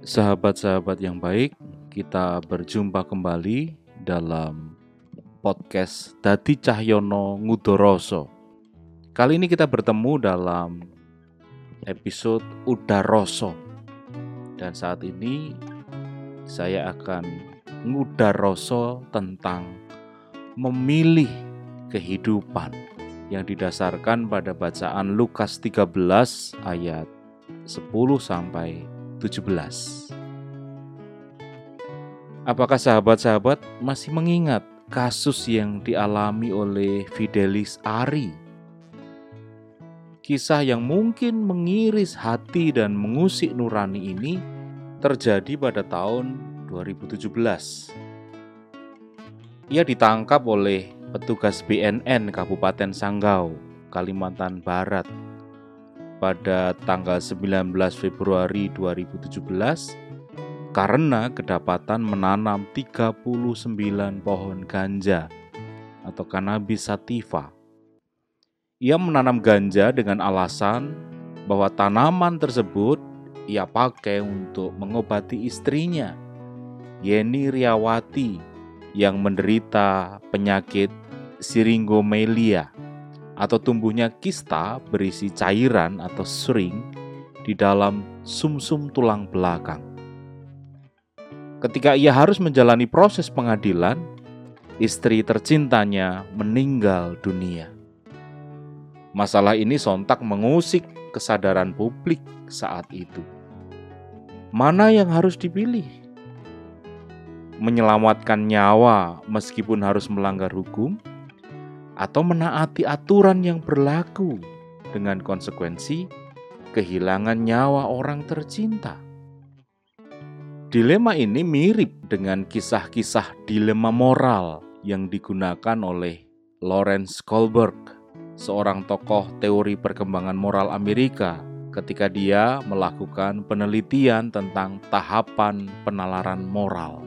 Sahabat-sahabat yang baik, kita berjumpa kembali dalam podcast Dadi Cahyono Ngudoroso. Kali ini kita bertemu dalam episode Udaroso. Dan saat ini saya akan ngudaroso tentang memilih kehidupan yang didasarkan pada bacaan Lukas 13 ayat 10 sampai 17. Apakah sahabat-sahabat masih mengingat kasus yang dialami oleh Fidelis Ari? Kisah yang mungkin mengiris hati dan mengusik nurani ini terjadi pada tahun 2017. Ia ditangkap oleh petugas BNN Kabupaten Sanggau, Kalimantan Barat pada tanggal 19 Februari 2017 karena kedapatan menanam 39 pohon ganja atau cannabis sativa. Ia menanam ganja dengan alasan bahwa tanaman tersebut ia pakai untuk mengobati istrinya, Yeni Riawati, yang menderita penyakit siringomelia atau tumbuhnya kista berisi cairan atau sering di dalam sumsum -sum tulang belakang. Ketika ia harus menjalani proses pengadilan, istri tercintanya meninggal dunia. Masalah ini sontak mengusik kesadaran publik saat itu. Mana yang harus dipilih? Menyelamatkan nyawa meskipun harus melanggar hukum, atau menaati aturan yang berlaku dengan konsekuensi kehilangan nyawa orang tercinta. Dilema ini mirip dengan kisah-kisah dilema moral yang digunakan oleh Lawrence Kohlberg, seorang tokoh teori perkembangan moral Amerika ketika dia melakukan penelitian tentang tahapan penalaran moral.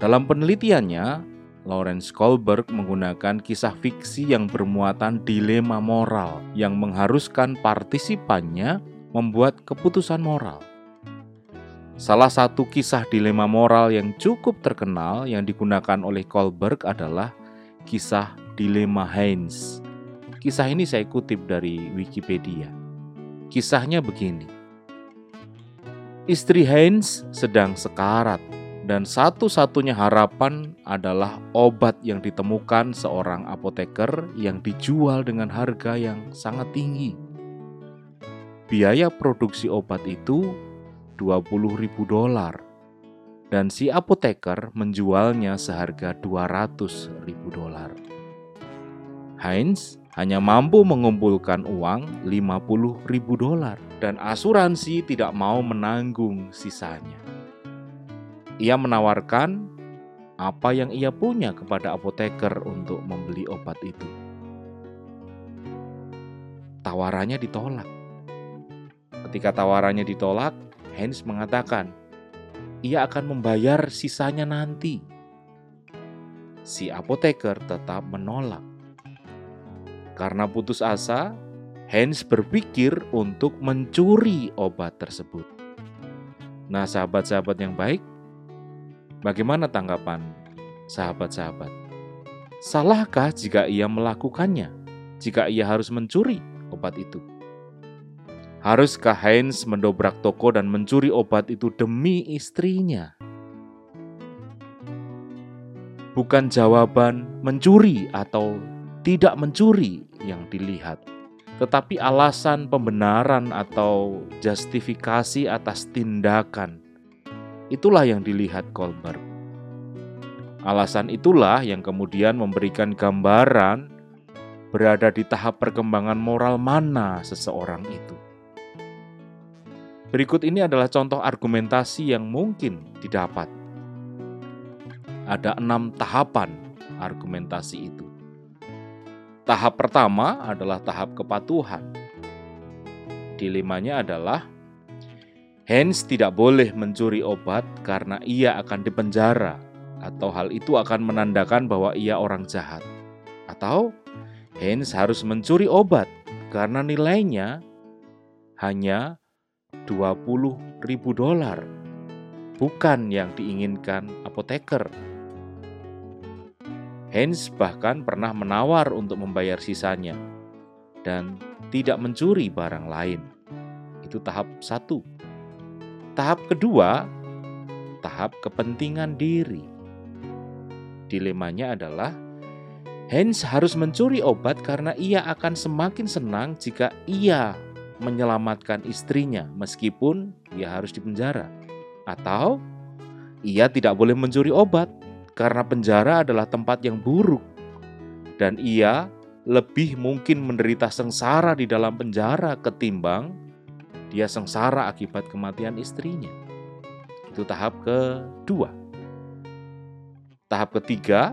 Dalam penelitiannya, Lawrence Kohlberg menggunakan kisah fiksi yang bermuatan dilema moral yang mengharuskan partisipannya membuat keputusan moral. Salah satu kisah dilema moral yang cukup terkenal yang digunakan oleh Kohlberg adalah kisah dilema Heinz. Kisah ini saya kutip dari Wikipedia. Kisahnya begini. Istri Heinz sedang sekarat dan satu-satunya harapan adalah obat yang ditemukan seorang apoteker yang dijual dengan harga yang sangat tinggi. Biaya produksi obat itu 20 ribu dolar dan si apoteker menjualnya seharga 200 ribu dolar. Heinz hanya mampu mengumpulkan uang 50 ribu dolar dan asuransi tidak mau menanggung sisanya. Ia menawarkan apa yang ia punya kepada apoteker untuk membeli obat itu. Tawarannya ditolak. Ketika tawarannya ditolak, Hans mengatakan ia akan membayar sisanya nanti. Si apoteker tetap menolak. Karena putus asa, Hans berpikir untuk mencuri obat tersebut. Nah, sahabat-sahabat yang baik, Bagaimana tanggapan sahabat-sahabat? Salahkah jika ia melakukannya? Jika ia harus mencuri obat itu? Haruskah Heinz mendobrak toko dan mencuri obat itu demi istrinya? Bukan jawaban mencuri atau tidak mencuri yang dilihat, tetapi alasan pembenaran atau justifikasi atas tindakan Itulah yang dilihat Kolberg. Alasan itulah yang kemudian memberikan gambaran berada di tahap perkembangan moral mana seseorang itu. Berikut ini adalah contoh argumentasi yang mungkin didapat. Ada enam tahapan argumentasi itu. Tahap pertama adalah tahap kepatuhan. Dilemanya adalah Hans tidak boleh mencuri obat karena ia akan dipenjara, atau hal itu akan menandakan bahwa ia orang jahat. Atau Hans harus mencuri obat karena nilainya hanya 20 ribu dolar, bukan yang diinginkan apoteker. Hens bahkan pernah menawar untuk membayar sisanya dan tidak mencuri barang lain. Itu tahap satu. Tahap kedua, tahap kepentingan diri. Dilemanya adalah Hans harus mencuri obat karena ia akan semakin senang jika ia menyelamatkan istrinya meskipun ia harus dipenjara. Atau ia tidak boleh mencuri obat karena penjara adalah tempat yang buruk dan ia lebih mungkin menderita sengsara di dalam penjara ketimbang dia sengsara akibat kematian istrinya. Itu tahap kedua. Tahap ketiga,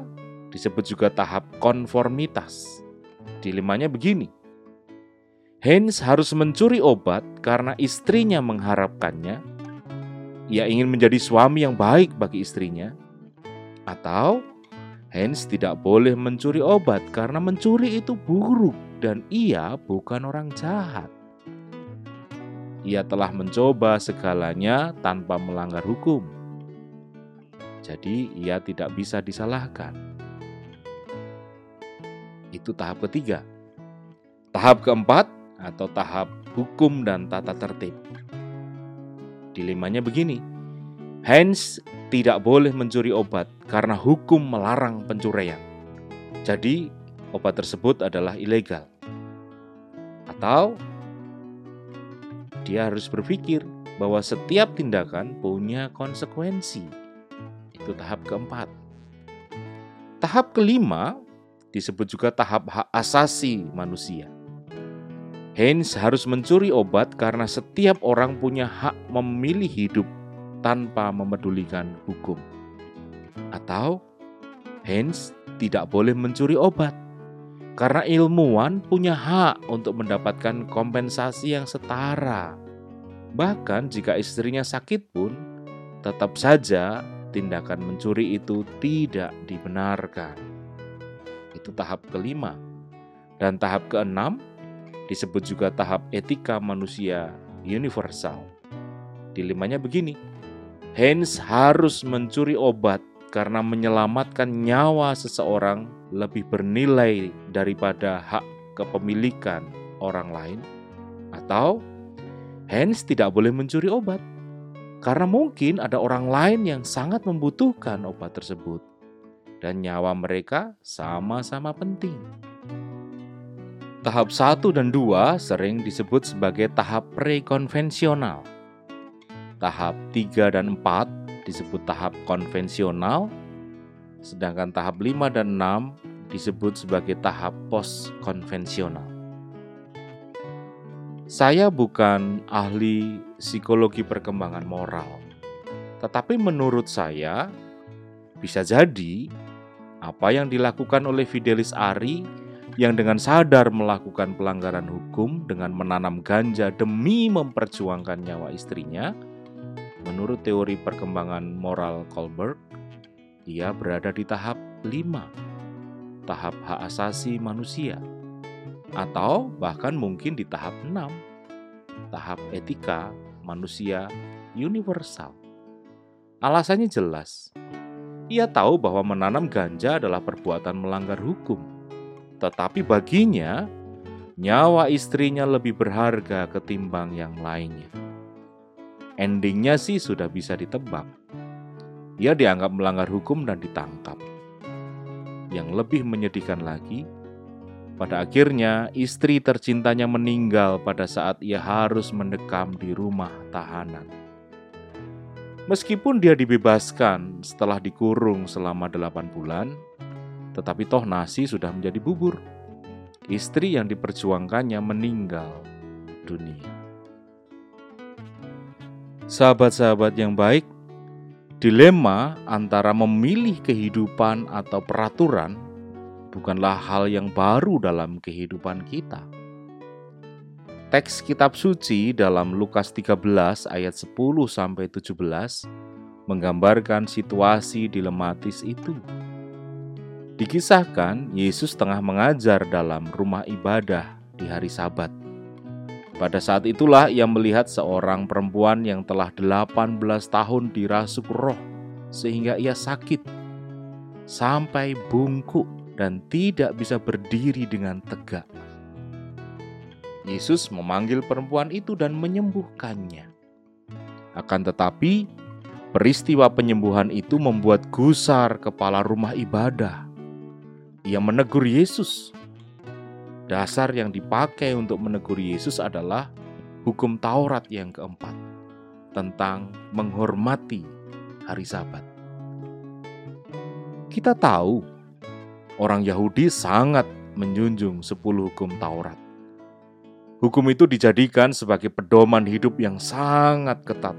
disebut juga tahap konformitas. Dilemanya begini. Hens harus mencuri obat karena istrinya mengharapkannya. Ia ingin menjadi suami yang baik bagi istrinya. Atau Hens tidak boleh mencuri obat karena mencuri itu buruk dan ia bukan orang jahat. Ia telah mencoba segalanya tanpa melanggar hukum. Jadi ia tidak bisa disalahkan. Itu tahap ketiga. Tahap keempat atau tahap hukum dan tata tertib. Dilemanya begini. Hans tidak boleh mencuri obat karena hukum melarang pencurian. Jadi, obat tersebut adalah ilegal. Atau dia harus berpikir bahwa setiap tindakan punya konsekuensi. Itu tahap keempat. Tahap kelima disebut juga tahap hak asasi manusia. Heinz harus mencuri obat karena setiap orang punya hak memilih hidup tanpa memedulikan hukum. Atau Heinz tidak boleh mencuri obat karena ilmuwan punya hak untuk mendapatkan kompensasi yang setara. Bahkan jika istrinya sakit pun, tetap saja tindakan mencuri itu tidak dibenarkan itu tahap kelima. Dan tahap keenam disebut juga tahap etika manusia universal. Dilemanya begini, Hans harus mencuri obat karena menyelamatkan nyawa seseorang lebih bernilai daripada hak kepemilikan orang lain, atau Hans tidak boleh mencuri obat karena mungkin ada orang lain yang sangat membutuhkan obat tersebut dan nyawa mereka sama-sama penting. Tahap 1 dan 2 sering disebut sebagai tahap prekonvensional. Tahap 3 dan 4 disebut tahap konvensional, sedangkan tahap 5 dan 6 disebut sebagai tahap post-konvensional. Saya bukan ahli psikologi perkembangan moral, tetapi menurut saya bisa jadi apa yang dilakukan oleh Fidelis Ari yang dengan sadar melakukan pelanggaran hukum dengan menanam ganja demi memperjuangkan nyawa istrinya, menurut teori perkembangan moral Kohlberg, ia berada di tahap 5, tahap hak asasi manusia, atau bahkan mungkin di tahap 6, tahap etika manusia universal. Alasannya jelas, ia tahu bahwa menanam ganja adalah perbuatan melanggar hukum, tetapi baginya nyawa istrinya lebih berharga ketimbang yang lainnya. Endingnya sih sudah bisa ditebak. Ia dianggap melanggar hukum dan ditangkap. Yang lebih menyedihkan lagi, pada akhirnya istri tercintanya meninggal pada saat ia harus mendekam di rumah tahanan. Meskipun dia dibebaskan setelah dikurung selama delapan bulan, tetapi toh nasi sudah menjadi bubur. Istri yang diperjuangkannya meninggal dunia. Sahabat-sahabat yang baik, dilema antara memilih kehidupan atau peraturan bukanlah hal yang baru dalam kehidupan kita. Teks kitab suci dalam Lukas 13 ayat 10 sampai 17 menggambarkan situasi dilematis itu. Dikisahkan Yesus tengah mengajar dalam rumah ibadah di hari Sabat. Pada saat itulah ia melihat seorang perempuan yang telah 18 tahun dirasuk roh sehingga ia sakit sampai bungkuk dan tidak bisa berdiri dengan tegak. Yesus memanggil perempuan itu dan menyembuhkannya. Akan tetapi, peristiwa penyembuhan itu membuat gusar kepala rumah ibadah. Ia menegur Yesus Dasar yang dipakai untuk menegur Yesus adalah hukum Taurat yang keempat tentang menghormati hari Sabat. Kita tahu orang Yahudi sangat menjunjung sepuluh hukum Taurat. Hukum itu dijadikan sebagai pedoman hidup yang sangat ketat.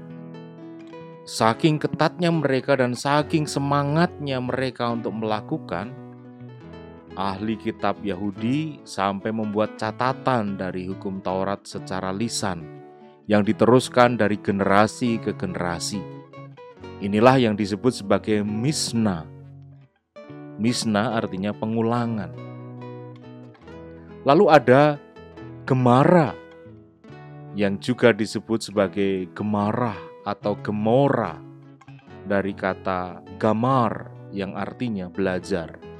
Saking ketatnya mereka dan saking semangatnya mereka untuk melakukan, ahli kitab Yahudi sampai membuat catatan dari hukum Taurat secara lisan yang diteruskan dari generasi ke generasi. Inilah yang disebut sebagai misna. Misna artinya pengulangan. Lalu ada gemara yang juga disebut sebagai gemarah atau gemora dari kata gamar yang artinya belajar.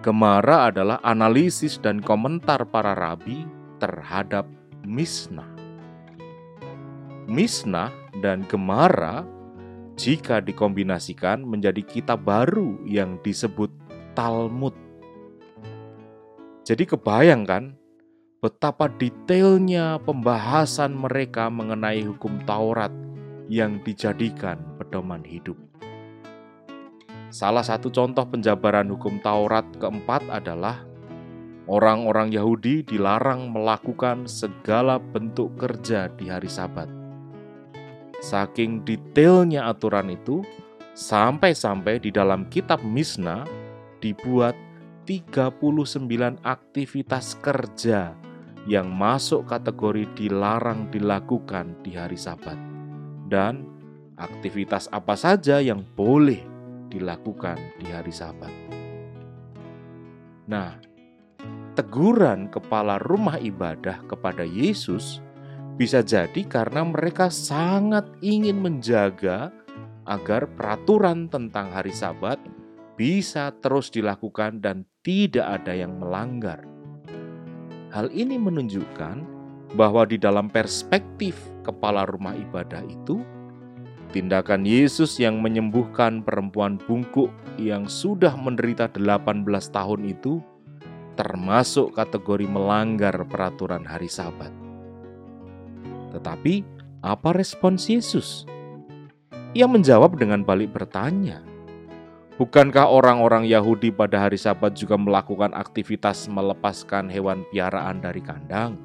Gemara adalah analisis dan komentar para rabi terhadap Misnah. Misnah dan Gemara jika dikombinasikan menjadi kitab baru yang disebut Talmud. Jadi kebayangkan betapa detailnya pembahasan mereka mengenai hukum Taurat yang dijadikan pedoman hidup. Salah satu contoh penjabaran hukum Taurat keempat adalah orang-orang Yahudi dilarang melakukan segala bentuk kerja di hari Sabat. Saking detailnya aturan itu, sampai-sampai di dalam kitab Misna dibuat 39 aktivitas kerja yang masuk kategori dilarang dilakukan di hari Sabat. Dan aktivitas apa saja yang boleh dilakukan di hari Sabat. Nah, teguran kepala rumah ibadah kepada Yesus bisa jadi karena mereka sangat ingin menjaga agar peraturan tentang hari Sabat bisa terus dilakukan dan tidak ada yang melanggar. Hal ini menunjukkan bahwa di dalam perspektif kepala rumah ibadah itu, Tindakan Yesus yang menyembuhkan perempuan bungkuk yang sudah menderita 18 tahun itu termasuk kategori melanggar peraturan hari Sabat. Tetapi apa respons Yesus? Ia menjawab dengan balik bertanya, Bukankah orang-orang Yahudi pada hari Sabat juga melakukan aktivitas melepaskan hewan piaraan dari kandang?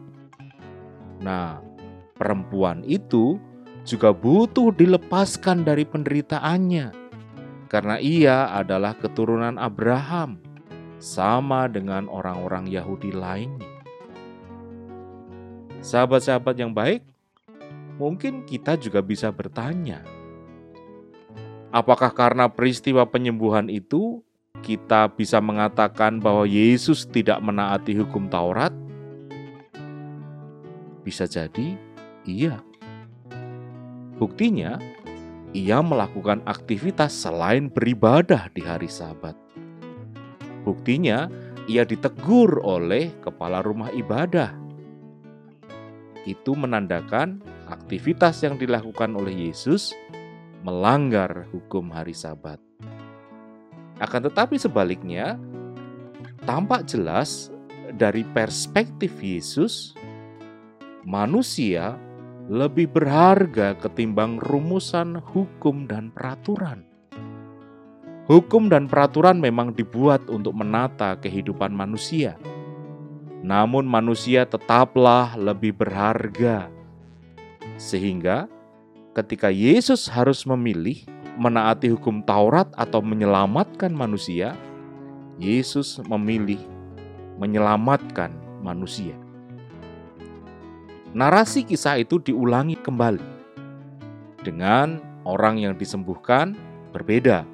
Nah, perempuan itu juga butuh dilepaskan dari penderitaannya, karena ia adalah keturunan Abraham, sama dengan orang-orang Yahudi lainnya. Sahabat-sahabat yang baik, mungkin kita juga bisa bertanya, apakah karena peristiwa penyembuhan itu kita bisa mengatakan bahwa Yesus tidak menaati hukum Taurat? Bisa jadi iya. Buktinya, ia melakukan aktivitas selain beribadah di hari Sabat. Buktinya, ia ditegur oleh kepala rumah ibadah. Itu menandakan aktivitas yang dilakukan oleh Yesus melanggar hukum hari Sabat. Akan tetapi, sebaliknya, tampak jelas dari perspektif Yesus, manusia lebih berharga ketimbang rumusan hukum dan peraturan. Hukum dan peraturan memang dibuat untuk menata kehidupan manusia, namun manusia tetaplah lebih berharga, sehingga ketika Yesus harus memilih menaati hukum Taurat atau menyelamatkan manusia, Yesus memilih menyelamatkan manusia narasi kisah itu diulangi kembali dengan orang yang disembuhkan berbeda.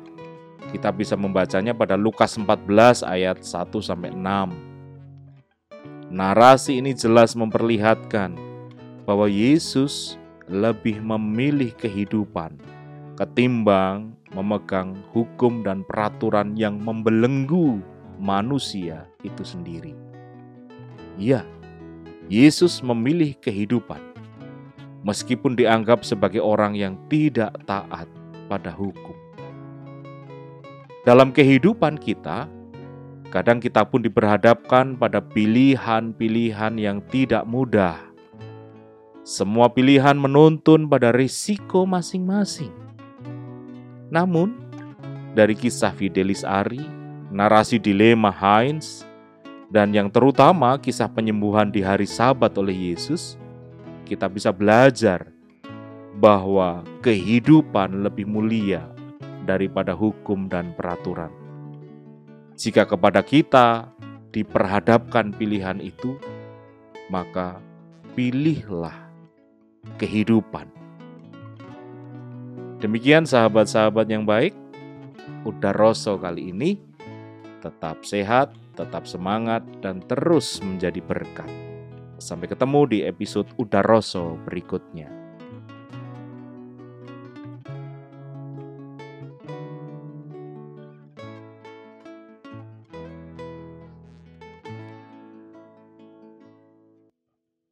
Kita bisa membacanya pada Lukas 14 ayat 1 sampai 6. narasi ini jelas memperlihatkan bahwa Yesus lebih memilih kehidupan ketimbang memegang hukum dan peraturan yang membelenggu manusia itu sendiri. Ya, Yesus memilih kehidupan, meskipun dianggap sebagai orang yang tidak taat pada hukum. Dalam kehidupan kita, kadang kita pun diperhadapkan pada pilihan-pilihan yang tidak mudah. Semua pilihan menuntun pada risiko masing-masing. Namun, dari kisah Fidelis Ari, narasi dilema Heinz, dan yang terutama kisah penyembuhan di hari Sabat oleh Yesus, kita bisa belajar bahwa kehidupan lebih mulia daripada hukum dan peraturan. Jika kepada kita diperhadapkan pilihan itu, maka pilihlah kehidupan. Demikian sahabat-sahabat yang baik, Udah Rosso kali ini tetap sehat, tetap semangat, dan terus menjadi berkat. Sampai ketemu di episode Udaroso berikutnya.